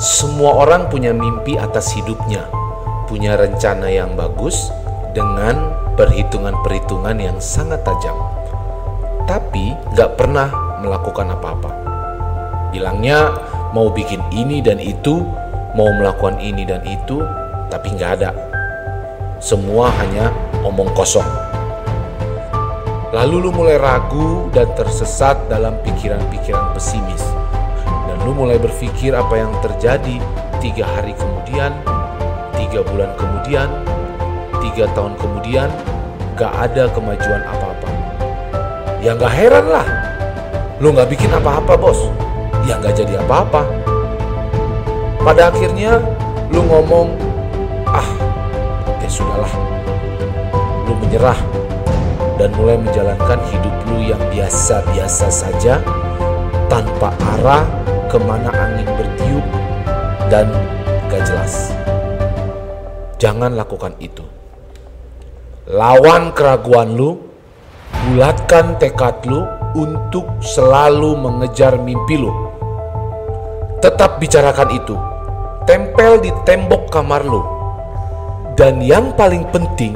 Semua orang punya mimpi atas hidupnya, punya rencana yang bagus dengan perhitungan-perhitungan yang sangat tajam. Tapi gak pernah melakukan apa-apa. Bilangnya mau bikin ini dan itu, mau melakukan ini dan itu, tapi gak ada. Semua hanya omong kosong. Lalu lu mulai ragu dan tersesat dalam pikiran-pikiran pesimis lu mulai berpikir apa yang terjadi tiga hari kemudian, tiga bulan kemudian, tiga tahun kemudian, gak ada kemajuan apa-apa. Ya gak heran lah, lu gak bikin apa-apa bos, ya gak jadi apa-apa. Pada akhirnya lu ngomong, ah ya sudahlah, lu menyerah dan mulai menjalankan hidup lu yang biasa-biasa saja tanpa arah ke mana angin bertiup dan gak jelas. Jangan lakukan itu. Lawan keraguan lu, bulatkan tekad lu untuk selalu mengejar mimpi lu. Tetap bicarakan itu. Tempel di tembok kamar lu. Dan yang paling penting,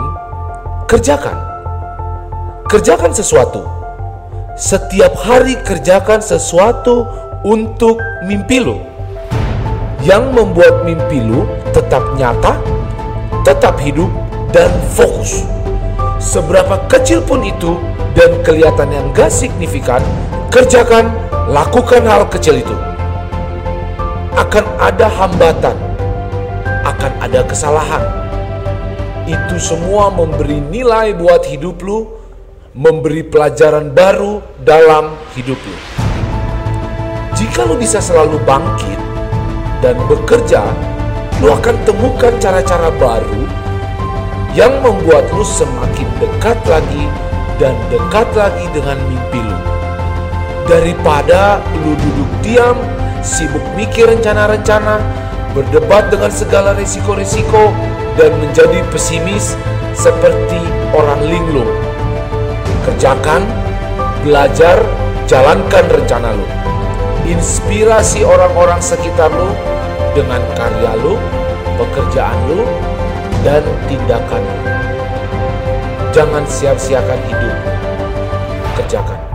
kerjakan. Kerjakan sesuatu. Setiap hari kerjakan sesuatu untuk mimpi lu. Yang membuat mimpi lu tetap nyata, tetap hidup, dan fokus. Seberapa kecil pun itu dan kelihatan yang gak signifikan, kerjakan, lakukan hal kecil itu. Akan ada hambatan, akan ada kesalahan. Itu semua memberi nilai buat hidup lu, memberi pelajaran baru dalam hidup lu. Jika lu bisa selalu bangkit dan bekerja, lu akan temukan cara-cara baru yang membuat lu semakin dekat lagi dan dekat lagi dengan mimpi lu. Daripada lu duduk diam, sibuk mikir rencana-rencana, berdebat dengan segala risiko-risiko, dan menjadi pesimis seperti orang linglung. Kerjakan, belajar, jalankan rencana lu inspirasi orang-orang sekitar lu dengan karya lu, pekerjaan lu, dan tindakan lu. Jangan sia-siakan hidup. Kerjakan.